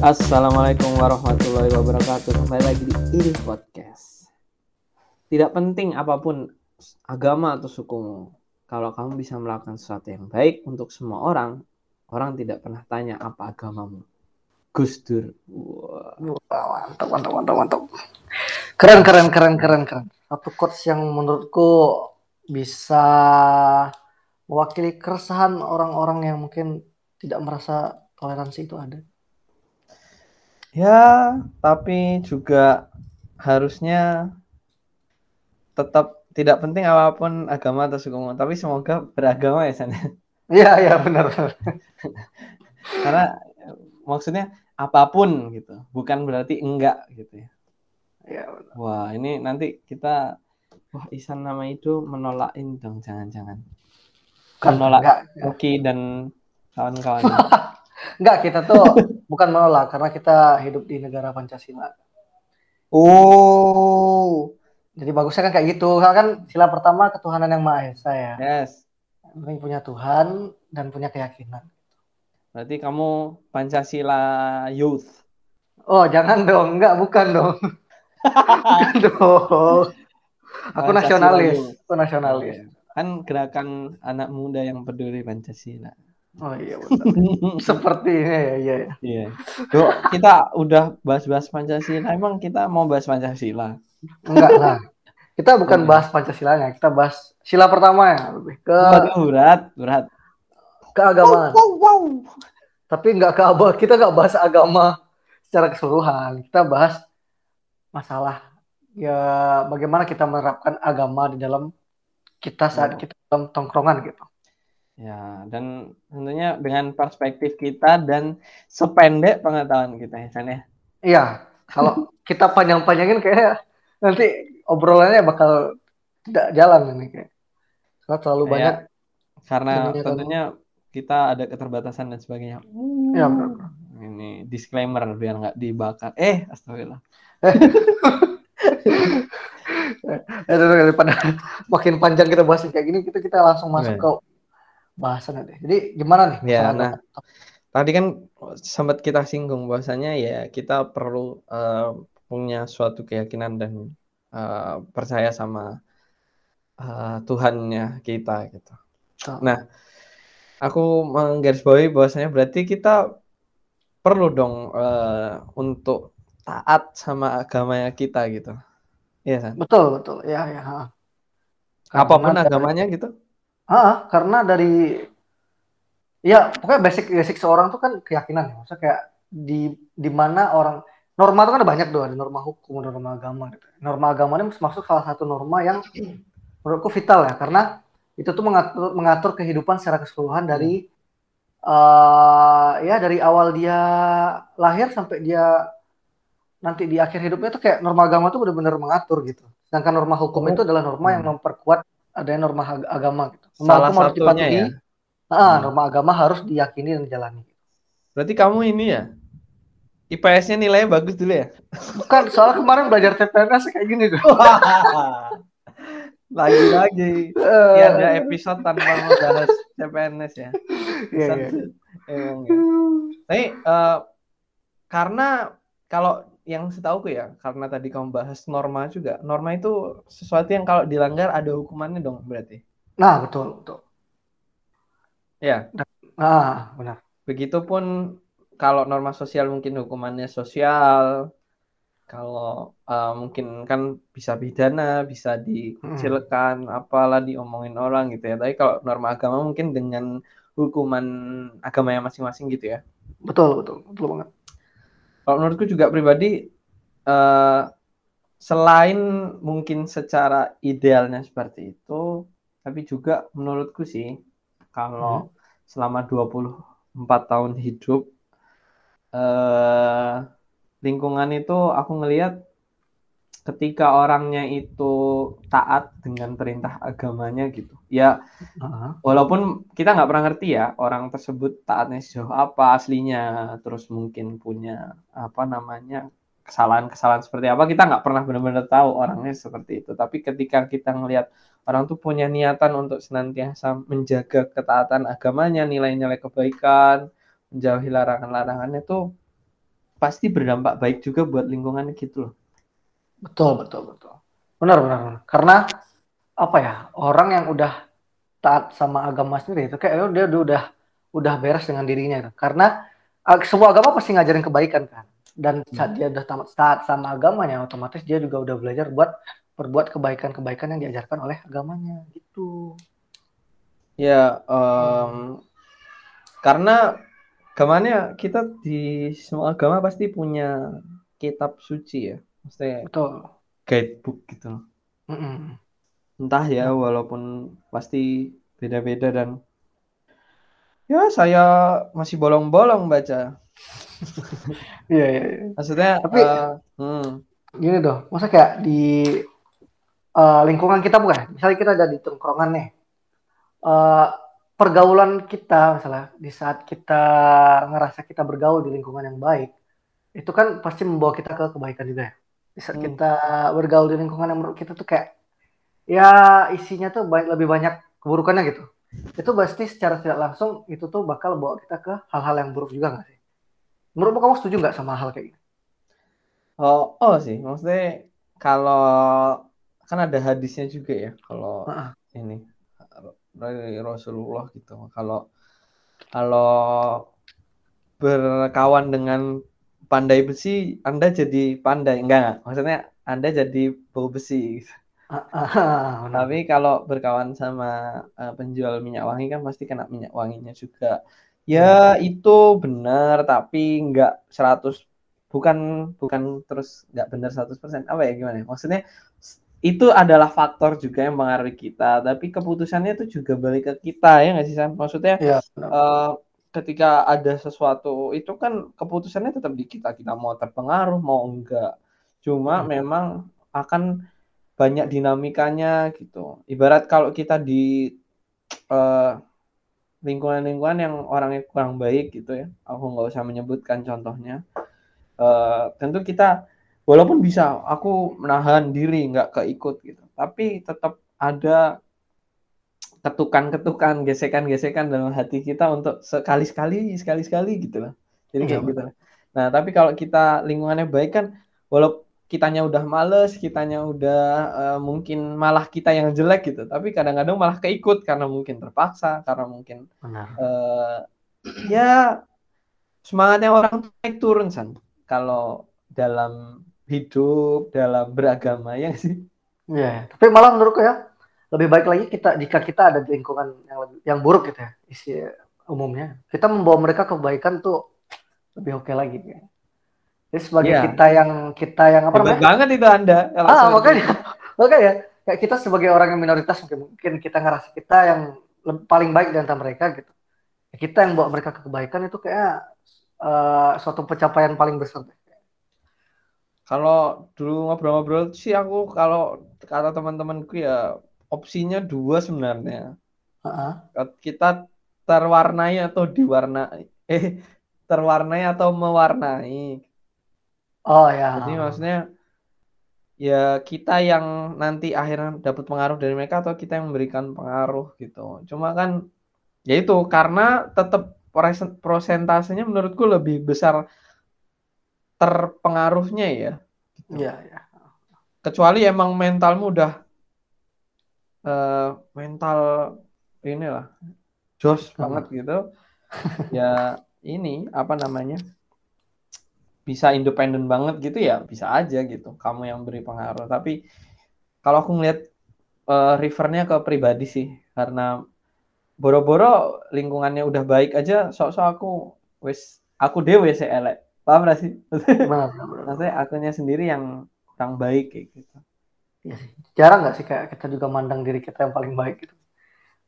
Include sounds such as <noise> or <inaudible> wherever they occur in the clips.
Assalamualaikum warahmatullahi wabarakatuh. Kembali lagi di ini podcast. Tidak penting apa pun agama atau sukumu. Kalau kamu bisa melakukan sesuatu yang baik untuk semua orang, orang tidak pernah tanya apa agamamu. Gus Dur. Wah, mantap, mantap, mantap, mantap. Keren, keren, keren, keren, keren. Satu quotes yang menurutku bisa mewakili keresahan orang-orang yang mungkin tidak merasa toleransi itu ada. Ya, tapi juga harusnya tetap tidak penting apa pun agama atau sukumu, tapi semoga beragama ya sana. Iya, iya, benar. <laughs> Karena maksudnya apa pun gitu, bukan berarti enggak gitu ya. Iya, benar. Wah, ini nanti kita wah Isan nama itu menolak ini dong, jangan-jangan. Kan, Menolak Oki dan kawan-kawan. <laughs> enggak, kita tuh bukan menolak karena kita hidup di negara Pancasila. oh, Jadi bagusnya kan kayak gitu. Karena kan sila pertama ketuhanan yang Maha Esa ya. yes. Yang punya Tuhan dan punya keyakinan. Berarti kamu Pancasila Youth. Oh, jangan dong. Enggak, bukan dong. <laughs> bukan dong. Aku Pancasila nasionalis. Youth. Aku nasionalis. Kan gerakan anak muda yang peduli Pancasila. Oh iya benar. <laughs> Sepertinya ya, iya ya. Iya. Yuk, kita udah bahas-bahas Pancasila. Emang kita mau bahas Pancasila? Enggak lah. Kita bukan bahas Pancasilanya, kita bahas sila pertama ya, lebih ke Waduh, berat, berat. keagamaan. Tapi enggak ke agama, kita enggak bahas agama secara keseluruhan. Kita bahas masalah ya bagaimana kita menerapkan agama di dalam kita saat Oh. kita dalam tongkrongan gitu. Ya, dan tentunya dengan perspektif kita dan sependek pengetahuan kita ya, San, ya. Iya, kalau <laughs> kita panjang-panjangin kayak nanti obrolannya bakal tidak jalan ini kayak. Karena terlalu Kayak- banyak. Karena tentunya kita ada keterbatasan dan sebagainya. Ya, benar. Ini disclaimer biar nggak dibakar. Eh, astagfirullah. Eh, <laughs> daripada makin panjang kita bahas kayak gini, kita kita langsung masuk Oke. ke bahasan deh. Jadi gimana nih? Ya, nah. Tadi kan sempat kita singgung bahwasanya ya kita perlu eh, punya suatu keyakinan dan eh, percaya sama eh, Tuhannya kita gitu. Betul. Nah, aku menggarisbawahi bahwasanya berarti kita perlu dong eh, untuk taat sama agamanya kita gitu. Iya, betul betul, ya ya. ha. Apa pun Karena- agamanya gitu. Ah, karena dari ya pokoknya basic basic seorang tuh kan keyakinan ya. Maksudnya kayak di di mana orang norma itu kan ada banyak tuh, ada norma hukum, ada norma agama gitu. Norma agama ini masuk salah satu norma yang menurutku vital ya karena itu tuh mengatur mengatur kehidupan secara keseluruhan dari eh ya dari awal dia lahir sampai dia nanti di akhir hidupnya tuh kayak norma agama tuh benar-benar mengatur gitu. Sedangkan norma hukum Oh. itu adalah norma yang Hmm. memperkuat adanya norma ag- agama gitu. Salah harus satunya dipatuhi. ya. Ah, Hmm. norma agama harus diyakini dan dijalani. Berarti kamu ini ya. IPS-nya nilainya bagus dulu ya. Bukan, soalnya kemarin belajar TPNS kayak gini tuh. <laughs> Lagi-lagi. Eh, Ya ada episode tanpa membahas CPNS ya. iya, iya. Emang ya. Tapi eh, karena kalau yang setahuku ya, karena tadi kamu bahas norma juga. Norma itu sesuatu yang kalau dilanggar ada hukumannya dong berarti. Nah, betul, betul. Ya, Nah, benar. begitupun kalau norma sosial mungkin hukumannya sosial. Kalau eh, mungkin kan bisa pidana, bisa dikucilkan, apalah diomongin orang gitu ya. Tapi kalau norma agama mungkin dengan hukuman agamanya masing-masing gitu ya. Betul, betul, betul banget. Kalau menurutku juga pribadi, eh, selain mungkin secara idealnya seperti itu, tapi juga menurutku sih, kalau selama 24 tahun hidup, eh, lingkungan itu aku ngelihat ketika orangnya itu taat dengan perintah agamanya gitu. Ya, Heeh. walaupun kita nggak pernah ngerti ya orang tersebut taatnya sejauh apa aslinya, terus mungkin punya apa namanya kesalahan-kesalahan seperti apa kita nggak pernah benar-benar tahu orangnya seperti itu. Tapi ketika kita ngelihat orang tuh punya niatan untuk senantiasa menjaga ketaatan agamanya, nilai-nilai kebaikan, menjauhi larangan-larangannya tuh pasti berdampak baik juga buat lingkungan gitu loh. Betul, betul, betul. Benar, benar, benar. Karena apa ya? Orang yang udah taat sama agama sendiri itu kayak dia udah udah, beres dengan dirinya itu. Karena uh, semua agama pasti ngajarin kebaikan kan. Dan saat dia udah tamat taat sama agamanya, otomatis dia juga udah belajar buat berbuat kebaikan-kebaikan yang diajarkan oleh agamanya gitu. Ya, um, karena agamanya kita di semua agama pasti punya kitab suci ya, maksudnya Betul. guidebook gitu. Mm-mm. Entah ya, walaupun pasti beda-beda dan ya saya masih bolong-bolong baca. Iya, iya, iya. Maksudnya, Tapi- eh, hmm, Gini dong, masa kayak di uh, lingkungan kita bukan? Misalnya kita ada di tongkrongan nih. Uh, pergaulan kita misalnya di saat kita ngerasa kita bergaul di lingkungan yang baik, itu kan pasti membawa kita ke kebaikan juga ya. Di saat Hmm. kita bergaul di lingkungan yang menurut kita tuh kayak ya isinya tuh banyak, lebih banyak keburukannya gitu. Itu pasti secara tidak langsung itu tuh bakal bawa kita ke hal-hal yang buruk juga nggak sih? Menurutmu kamu setuju nggak sama hal kayak gitu? oh, oh sih, maksudnya kalau kan ada hadisnya juga ya, kalau Heeh. ini dari Rasulullah gitu. Kalau kalau berkawan dengan pandai besi, Anda jadi pandai. Enggak. Maksudnya Anda jadi bau besi. gitu. Ah, benar. Tapi kalau berkawan sama eh, penjual minyak wangi kan pasti kena minyak wanginya juga. Ya, itu benar, tapi enggak 100 bukan bukan terus enggak benar 100%. Apa ya gimana? ya? Maksudnya itu adalah faktor juga yang mengaruhi kita, tapi keputusannya itu juga balik ke kita ya nggak sih San? Maksudnya benar. eh, ketika ada sesuatu itu kan keputusannya tetap di kita kita mau terpengaruh mau enggak cuma Hmm. memang akan banyak dinamikanya gitu ibarat kalau kita di eh, lingkungan-lingkungan yang orangnya kurang baik gitu ya aku nggak usah menyebutkan contohnya Eh, tentu kita walaupun bisa aku menahan diri nggak keikut gitu tapi tetap ada ketukan-ketukan, gesekan-gesekan dalam hati kita untuk sekali-sekali, sekali-sekali gitu loh. Jadi Iya, kayak gitu. Nah, tapi kalau kita lingkungannya baik kan, walau kitanya udah males, kitanya udah eh, mungkin malah kita yang jelek gitu, tapi kadang-kadang malah keikut karena mungkin terpaksa, karena mungkin Benar. eh, <clears throat> ya semangatnya orang naik turun san. Kalau dalam hidup, dalam beragama ya sih. Iya, tapi malah menurutku ya lebih baik lagi kita jika kita ada di lingkungan yang lebih, yang buruk gitu ya isi umumnya kita membawa mereka ke kebaikan tuh lebih oke lagi ya. Jadi sebagai Iya. kita yang kita yang apa namanya? banget itu Anda. Ah makanya <laughs> makanya kayak kita sebagai orang yang minoritas mungkin, mungkin kita ngerasa kita yang paling baik di antara mereka gitu. Ya, Kita yang bawa mereka ke kebaikan itu kayak eh, suatu pencapaian paling besar. Kalau dulu ngobrol-ngobrol sih aku kalau kata teman-temanku ya opsinya dua sebenarnya. Heeh. Kita terwarnai atau diwarnai. Eh, terwarnai atau mewarnai. Oh ya. Jadi maksudnya ya kita yang nanti akhirnya dapat pengaruh dari mereka atau kita yang memberikan pengaruh gitu. Cuma kan ya itu karena tetap prosentasenya menurutku lebih besar terpengaruhnya ya. Iya. Ya. kecuali emang mentalmu udah eh, mental inilah jos Hmm. banget gitu. Ya ini apa namanya bisa independen banget gitu ya bisa aja gitu. Kamu yang beri pengaruh. Tapi kalau aku ngeliat eh, refernya ke pribadi sih. Karena boro-boro lingkungannya udah baik aja sok-sok aku wis aku dewe sih elek paham gak sih maksudnya akunya sendiri yang kurang baik kayak gitu jarang nggak sih kayak kita juga mandang diri kita yang paling baik gitu.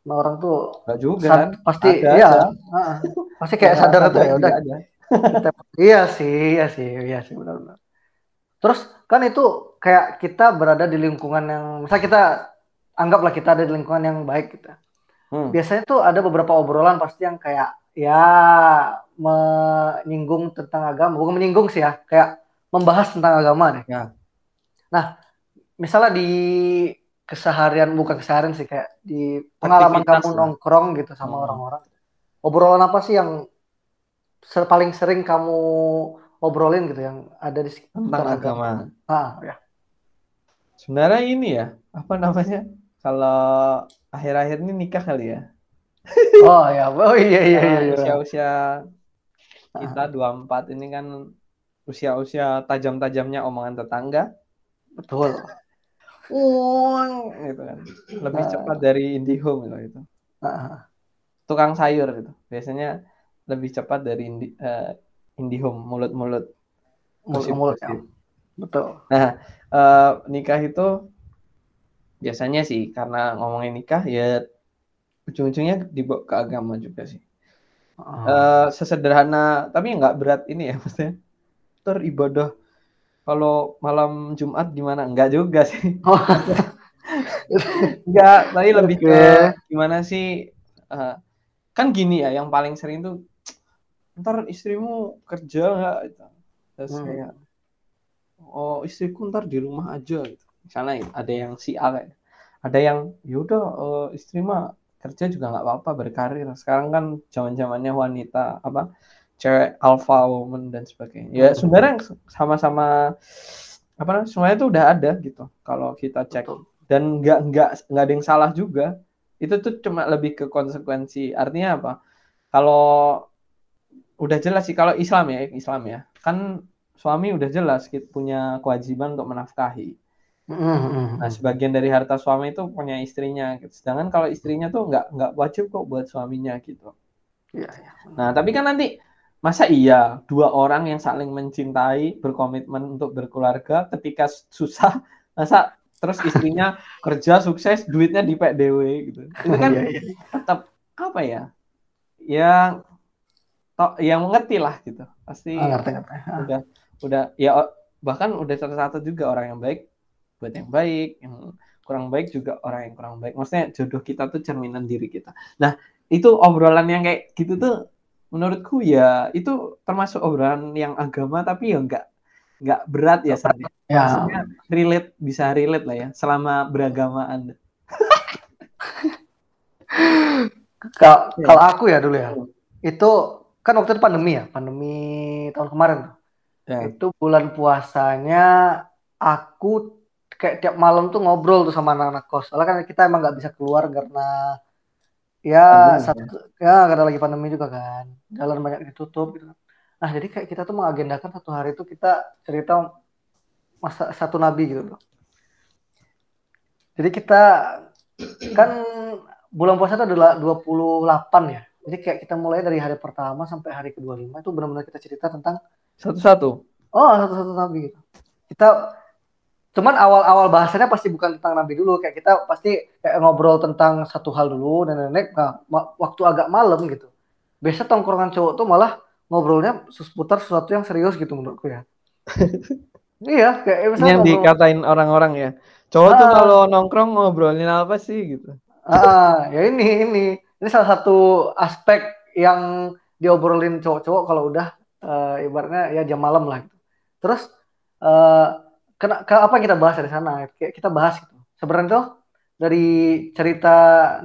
Nah, orang tuh Enggak juga sad- kan pasti Ada iya, heeh. pasti kayak sadar itu ya udah. kita- iya sih, iya sih, iya sih benar-benar. Terus kan itu kayak kita berada di lingkungan yang, misal kita anggaplah kita ada di lingkungan yang baik kita. Hmm. Biasanya tuh ada beberapa obrolan pasti yang kayak ya menyinggung tentang agama, bukan menyinggung sih ya, kayak membahas tentang agama deh. Ya. Nah, misalnya di keseharian bukan keseharian sih kayak di pengalaman Aktivitas kamu lah. nongkrong gitu sama Hmm. orang-orang obrolan apa sih yang ser- paling sering kamu obrolin gitu yang ada di tentang agama. Ah, ya. Sebenarnya ini ya, apa namanya? Kalau akhir-akhir ini nikah kali ya. Oh ya, oh iya iya iya. iya. Usia-usia kita 24 ini kan usia-usia tajam-tajamnya omongan tetangga. Betul. Uang gitu kan. Lebih cepat dari IndiHome gitu itu. Tukang sayur gitu. Biasanya lebih cepat dari Indi, eh, IndiHome mulut-mulut. mulut-mulut ya. Betul. Eh, nikah itu biasanya sih karena ngomongin nikah ya ujung-ujungnya dibawa ke agama juga sih. Eh, sesederhana tapi nggak berat ini ya maksudnya. Ter ibadah kalau malam Jumat gimana? Enggak juga sih. Oh, <laughs> Enggak, tapi lebih ke gimana sih? eh, kan gini ya, yang paling sering tuh ntar istrimu kerja nggak? Gitu. Terus Hmm. kayak oh istriku ntar di rumah aja gitu. Misalnya ada yang si A kayak, ada yang yaudah eh, istri mah kerja juga nggak apa-apa berkarir. Sekarang kan zaman zamannya wanita apa cewek alpha woman dan sebagainya. Ya Hmm. sebenarnya sama-sama apa namanya semuanya itu udah ada gitu. Kalau kita cek Betul. dan nggak nggak nggak ada yang salah juga. Itu tuh cuma lebih ke konsekuensi. Artinya apa? Kalau udah jelas sih kalau Islam ya Islam ya kan suami udah jelas gitu, punya kewajiban untuk menafkahi. Mm, mm, mm. Nah, sebagian dari harta suami itu punya istrinya. Gitu. Sedangkan kalau istrinya tuh nggak nggak wajib kok buat suaminya gitu. Iya, iya. Nah, tapi kan nanti masa iya dua orang yang saling mencintai berkomitmen untuk berkeluarga ketika susah masa terus istrinya <laughs> kerja sukses duitnya di PDW gitu. Itu kan <laughs> Iya, iya. tetap apa ya? Yang to- yang mengerti lah gitu. Pasti Ah, ngerti, ngerti. Ah, udah udah ya bahkan udah tercatat juga orang yang baik buat yang baik, yang kurang baik juga orang yang kurang baik. Maksudnya jodoh kita tuh cerminan diri kita. Nah, itu obrolan yang kayak gitu tuh menurutku ya itu termasuk obrolan yang agama tapi ya enggak nggak berat ya Sandi. Ya, Maksudnya relate bisa relate lah ya selama beragamaan. Kalau Iya. kalau aku ya dulu ya, Hmm. itu kan waktu itu pandemi ya, pandemi tahun kemarin. Ya. Itu bulan puasanya aku kayak tiap malam tuh ngobrol tuh sama anak-anak kos. Soalnya kan kita emang nggak bisa keluar karena ya Pandemi, satu ya karena lagi pandemi juga kan. Jalan banyak ditutup gitu. Nah, jadi kayak kita tuh mengagendakan satu hari itu kita cerita masa satu nabi gitu loh. Jadi kita kan bulan puasa itu adalah 28 ya. Jadi kayak kita mulai dari hari pertama sampai hari ke-25 itu benar-benar kita cerita tentang Satu-satu. oh satu-satu nabi gitu. Kita cuman awal-awal bahasanya pasti bukan tentang nabi dulu kayak kita pasti kayak ngobrol tentang satu hal dulu dan nenek nah, waktu agak malam gitu. Biasa tongkrongan cowok tuh malah ngobrolnya seputar sesuatu yang serius gitu menurutku ya. <laughs> iya, kayak misalnya yang ngobrol dikatain orang-orang ya. Cowok tuh Ah. kalau nongkrong ngobrolin apa sih gitu. Ah, ya ini ini ini salah satu aspek yang diobrolin cowok-cowok kalau udah eh, ibaratnya ya jam malam lah gitu. Terus eh kena, ke apa yang kita bahas dari sana? Kayak kita bahas gitu. Sebenarnya tuh dari cerita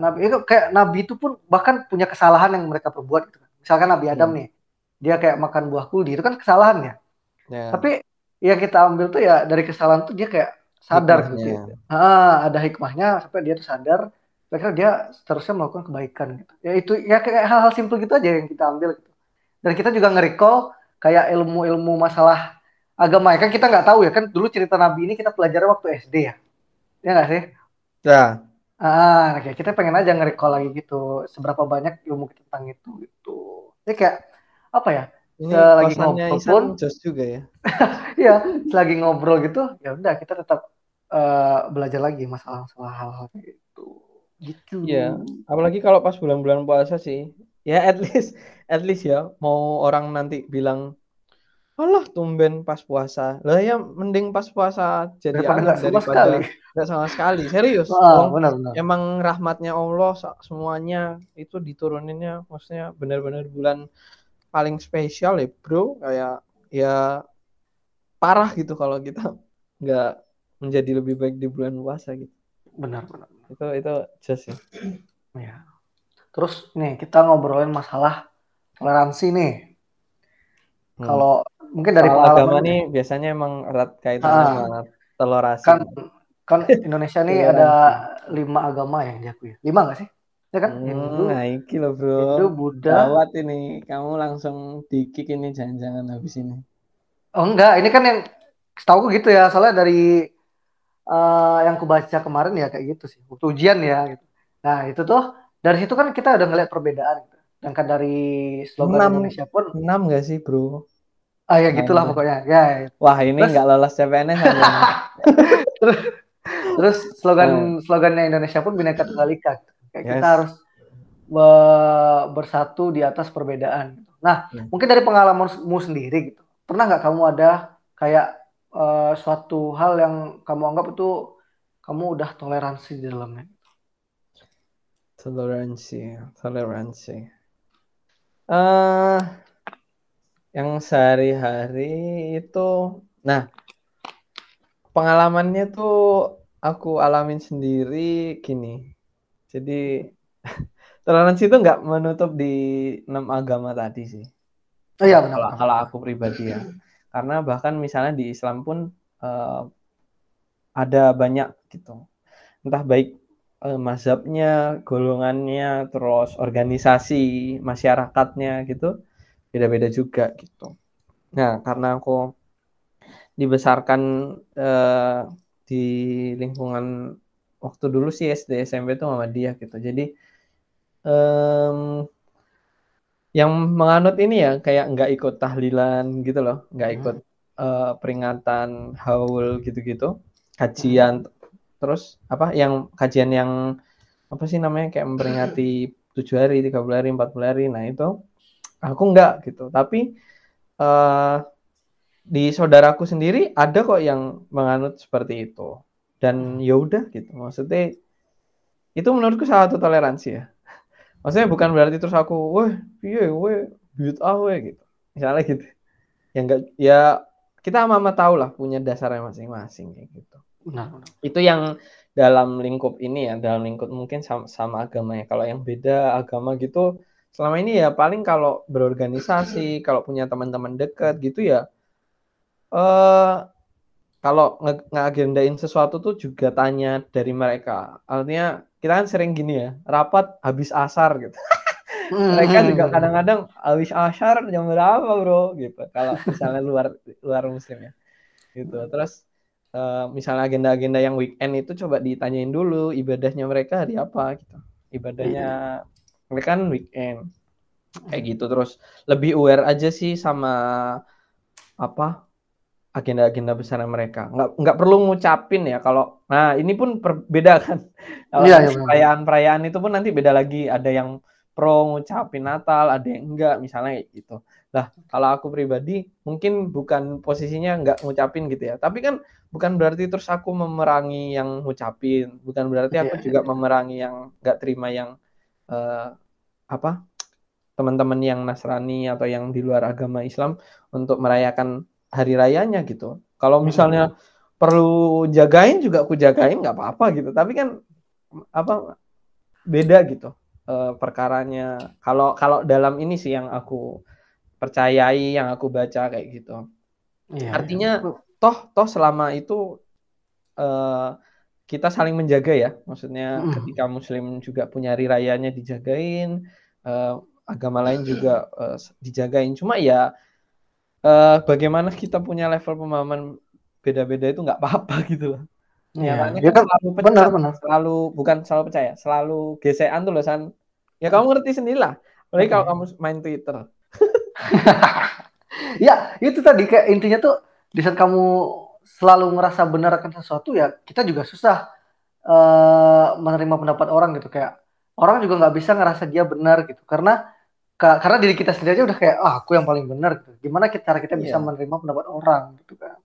Nabi itu kayak Nabi itu pun bahkan punya kesalahan yang mereka perbuat gitu. Misalkan Nabi Adam Hmm. nih, dia kayak makan buah kuldi itu kan kesalahan ya. Ya. Tapi yang kita ambil tuh ya dari kesalahan tuh dia kayak sadar gitu. Hikmahnya. Ah, ada hikmahnya sampai dia tuh sadar kira dia seterusnya melakukan kebaikan gitu. Ya itu ya kayak hal-hal simpel gitu aja yang kita ambil gitu. Dan kita juga nge-recall kayak ilmu-ilmu masalah agama ya kan kita nggak tahu ya kan dulu cerita Nabi ini kita pelajari waktu SD ya. Ya nggak sih? Ya. Ah, nah, kayak kita pengen aja nge-recall lagi gitu seberapa banyak ilmu kita tentang itu gitu. Ya kayak apa ya? Ini Selagi kosannya ngobrol pun juga ya. <laughs> Iya, selagi ngobrol gitu, ya udah kita tetap eh, belajar lagi masalah-masalah hal-hal kayak gitu. Gitu. Iya. Apalagi kalau pas bulan-bulan puasa sih. Ya at least at least ya mau orang nanti bilang Alah tumben pas puasa. Lah ya mending pas puasa jadi Daripada nggak sama daripada sekali. nggak sama sekali. Serius. Wong, benar benar. emang rahmatnya Allah semuanya itu dituruninnya maksudnya benar-benar bulan paling spesial ya bro kayak ya parah gitu kalau kita <laughs> nggak menjadi lebih baik di bulan puasa gitu Benar benar. itu itu just ya <clears throat> Ya. Terus nih kita ngobrolin masalah toleransi nih. Hmm. Kalau mungkin dari Soal pengalaman agama nih biasanya emang erat kaitan Ah. sama telur asin. kan kan Indonesia nih Toleransi. ada lima agama yang diakui. Lima nggak sih? Ya kan? Hmm, Hindu, nah iki loh bro. Hindu, Buddha. Gawat ini, kamu langsung dikik ini jangan-jangan habis ini. Oh enggak, ini kan yang setahu gitu ya. Soalnya dari eh, yang kubaca kemarin ya kayak gitu sih. Waktu ujian ya gitu. Nah, itu tuh dari situ kan kita udah ngeliat perbedaan gitu. Sedangkan dari slogan Enam. Indonesia pun Enam gak sih bro? Ah ya gitulah Enam. pokoknya. Ya, ya. Wah ini Terus- nggak lolos CPNS <laughs> aja. Terus slogan slogannya Indonesia pun Bhinneka Tunggal Ika. Kayak Yes. kita harus be- bersatu di atas perbedaan. Nah, Hmm. mungkin dari pengalamanmu sendiri gitu. Pernah nggak kamu ada kayak eh, suatu hal yang kamu anggap itu kamu udah toleransi di dalamnya? Toleransi, toleransi. eh yang sehari-hari itu, nah pengalamannya tuh aku alamin sendiri gini. Jadi <laughs> toleransi itu nggak menutup di enam agama tadi sih. Oh iya benar. Kalau kalau aku pribadi ya, karena bahkan misalnya di Islam pun eh, ada banyak gitu, entah baik eh, mazhabnya, golongannya, terus organisasi masyarakatnya gitu, beda-beda juga gitu. Nah, karena aku dibesarkan eh, di lingkungan waktu dulu sih SD SMP itu Muhammadiyah gitu, jadi em, yang menganut ini ya kayak nggak ikut tahlilan gitu loh, nggak Hmm. ikut eh, peringatan haul gitu-gitu, kajian terus apa yang kajian yang apa sih namanya kayak memperingati tujuh hari, 30 hari, 40 hari, nah itu aku nggak gitu, tapi eh di saudaraku sendiri ada kok yang menganut seperti itu dan ya udah gitu, maksudnya itu menurutku salah satu toleransi ya. Maksudnya bukan berarti terus aku, weh, piye, weh, bid'ah, weh, gitu. Misalnya gitu. Ya enggak, ya kita sama-sama tahu lah punya dasarnya masing-masing kayak gitu. Benar. Itu yang dalam lingkup ini ya, dalam lingkup mungkin sama, sama agamanya. Kalau yang beda agama gitu, selama ini ya paling kalau berorganisasi, kalau punya teman-teman dekat gitu ya, eh kalau nge- ngagendain sesuatu tuh juga tanya dari mereka. Artinya kita kan sering gini ya, rapat habis asar gitu. Mereka Hmm. juga kadang-kadang habis asar jam berapa bro gitu. Kalau misalnya luar luar muslim ya, gitu. Terus eh, misalnya agenda-agenda yang weekend itu coba ditanyain dulu ibadahnya mereka hari apa gitu. Ibadahnya mereka kan weekend kayak gitu. Terus lebih aware aja sih sama apa agenda-agenda besar mereka. Nggak nggak perlu ngucapin ya kalau. Nah ini pun berbeda kan. <laughs> Kalau Iya, iya, perayaan-perayaan itu pun nanti beda lagi. Ada yang pro ngucapin Natal, ada yang enggak, misalnya gitu. Lah, kalau aku pribadi mungkin bukan posisinya enggak ngucapin gitu ya. Tapi kan bukan berarti terus aku memerangi yang ngucapin, bukan berarti aku Iya, juga memerangi yang enggak terima yang eh, apa? teman-teman yang Nasrani atau yang di luar agama Islam untuk merayakan hari rayanya gitu. Kalau misalnya perlu jagain juga aku jagain nggak apa-apa gitu. Tapi kan apa beda gitu eh, perkaranya. Kalau kalau dalam ini sih yang aku percayai, yang aku baca kayak gitu. Iya, Artinya iya. toh toh selama itu eh, kita saling menjaga ya. Maksudnya Mm. ketika Muslim juga punya hari rayanya dijagain, eh, agama lain juga eh, dijagain. Cuma ya eh, bagaimana kita punya level pemahaman beda-beda itu nggak apa-apa <laughs> gitu loh. Iya. Nyatanya Ya kan selalu pecah, benar, benar. selalu bukan selalu percaya, selalu gesekan tuh loh San. Ya kamu ngerti sendiri lah. Apalagi kalau kamu main Twitter. <laughs> Ya, itu tadi kayak intinya tuh di saat kamu selalu ngerasa benar akan sesuatu ya kita juga susah eh, menerima pendapat orang gitu kayak orang juga nggak bisa ngerasa dia benar gitu karena ka- karena diri kita sendiri aja udah kayak ah aku yang paling benar gitu. Gimana kita cara kita bisa Iya. menerima pendapat orang gitu kan?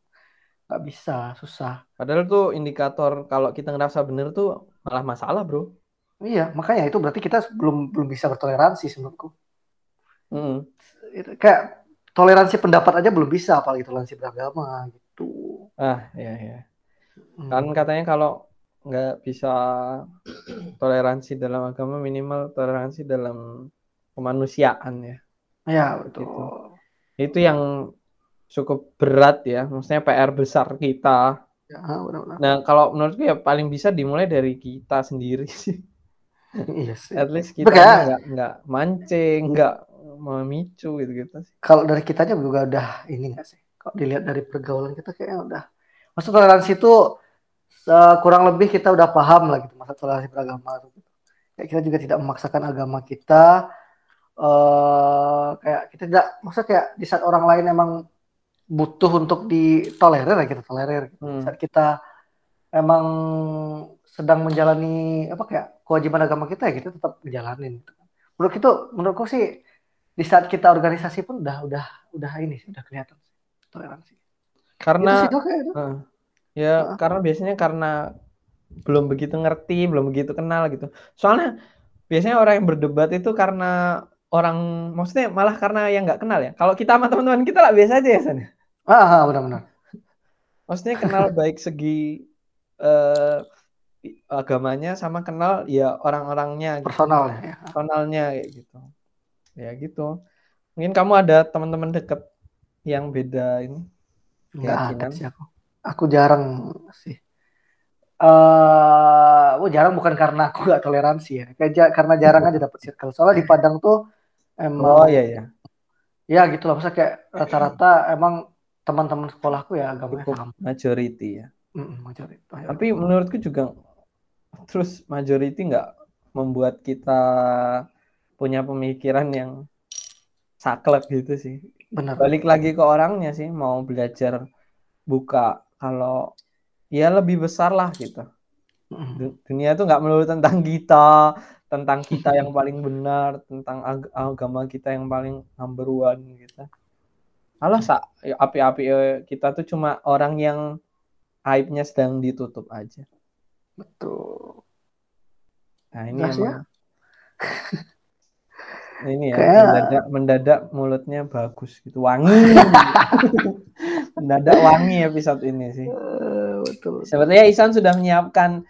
Nggak bisa, susah. Padahal tuh indikator kalau kita ngerasa bener tuh malah masalah, Bro. Iya, makanya itu berarti kita belum belum bisa bertoleransi menurutku. Mm. Kayak toleransi pendapat aja belum bisa apalagi toleransi beragama gitu. Ah, iya iya. Hmm. Kan katanya kalau nggak bisa toleransi dalam agama minimal toleransi dalam kemanusiaan ya. Ya, betul. Gitu. Itu yang cukup berat ya, maksudnya PR besar kita. Ya, benar-benar. Nah, kalau menurutku ya paling bisa dimulai dari kita sendiri sih. iya sih. At least kita nggak nggak mancing, nggak memicu gitu-gitu sih. Kalau dari kitanya juga udah ini nggak sih? Kalau dilihat dari pergaulan kita kayaknya udah. Maksud toleransi itu eh, kurang lebih kita udah paham lah gitu masa toleransi beragama itu. Kayak kita juga tidak memaksakan agama kita. eh kayak kita tidak, maksudnya kayak di saat orang lain emang butuh untuk ditolerir ya kita tolerir. Gitu. Hmm. Saat kita emang sedang menjalani apa kayak kewajiban agama kita ya kita tetap menjalanin. Gitu. Menurut itu, menurutku sih di saat kita organisasi pun udah udah udah ini sih udah kelihatan sih toleransi. Karena itu sih Dok, kayak itu. Heeh. ya Heeh. karena biasanya karena belum begitu ngerti, belum begitu kenal gitu. Soalnya biasanya orang yang berdebat itu karena orang maksudnya malah karena yang nggak kenal ya. Kalau kita sama teman-teman kita lah biasa aja ya San. Ah, ah, benar-benar. Maksudnya kenal baik segi eh, agamanya sama kenal ya orang-orangnya gitu. Personalnya ya. personalnya kayak gitu. Ya gitu. Mungkin kamu ada teman-teman deket yang beda ini. Enggak ada sih aku. Aku jarang sih. Eh, oh jarang bukan karena aku nggak toleransi ya. Kayak karena jarang aja dapet circle. Soalnya di Padang tuh emang Oh iya ya. ya gitu lah. Maksudnya kayak rata-rata emang teman-teman sekolahku ya agamanya Cukup sama. majority ya. Mm, majority. Tapi menurutku juga terus majority nggak membuat kita punya pemikiran yang saklek gitu sih. Benar. Balik lagi ke orangnya sih, mau belajar buka kalau ya lebih besar lah gitu. Mm. Du- Dunia itu nggak melulu tentang <laughs> kita, tentang kita yang paling benar, tentang ag- agama kita yang paling number one gitu. Alah, sa, ya, api-api eh, kita tuh cuma orang yang aibnya sedang ditutup aja. Betul. Nah, ini Gas ya. <laughs> ini ya Kayak- mendadak mendadak mulutnya bagus gitu, wangi. <laughs> mendadak wangi episode ini sih. Eh, betul. Sepertinya Isan sudah menyiapkan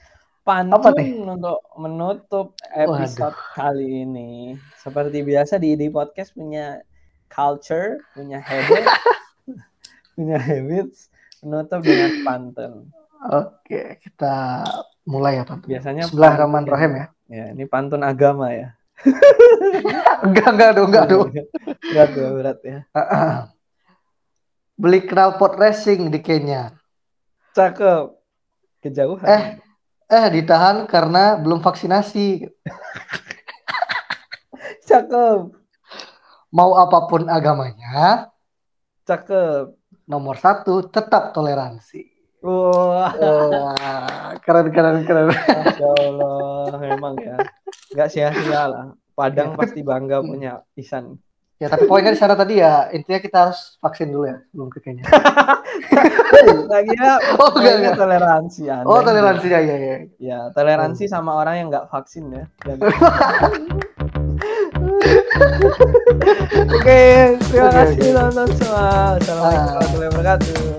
pantun untuk menutup episode kali ini. Seperti biasa di ID Podcast punya culture, punya habit, <laughs> punya habits, menutup dengan pantun. Oke, kita mulai ya, Tante. Biasanya Bismillahirrahmanirrahim ya. Ya, ini pantun agama ya. <laughs> Enggak, enggak dong, enggak dong. berat ya, berat ya. Beli knalpot racing di Kenya. Cakep. Kejauhan. Eh, eh ditahan karena belum vaksinasi. <laughs> Cakep. Mau apa pun agamanya, Cakep. nomor satu tetap toleransi. Wah, Wah, keren, keren, keren. Masya Allah, memang ya. Nggak sia-sia lah. Padang Ya, tapi- pasti bangga punya Isan. Ya, tapi poinnya di sana tadi ya, intinya kita harus vaksin dulu ya sebelum ke Kenya. Lagi ya, <laughs> Oh, enggak, enggak. toleransi. Oh, toleransi ya, ya, ya. Ya, toleransi sama orang yang nggak vaksin ya. Dan- <laughs> Oke, terima kasih teman-teman semua. Assalamualaikum Ah. warahmatullahi wabarakatuh.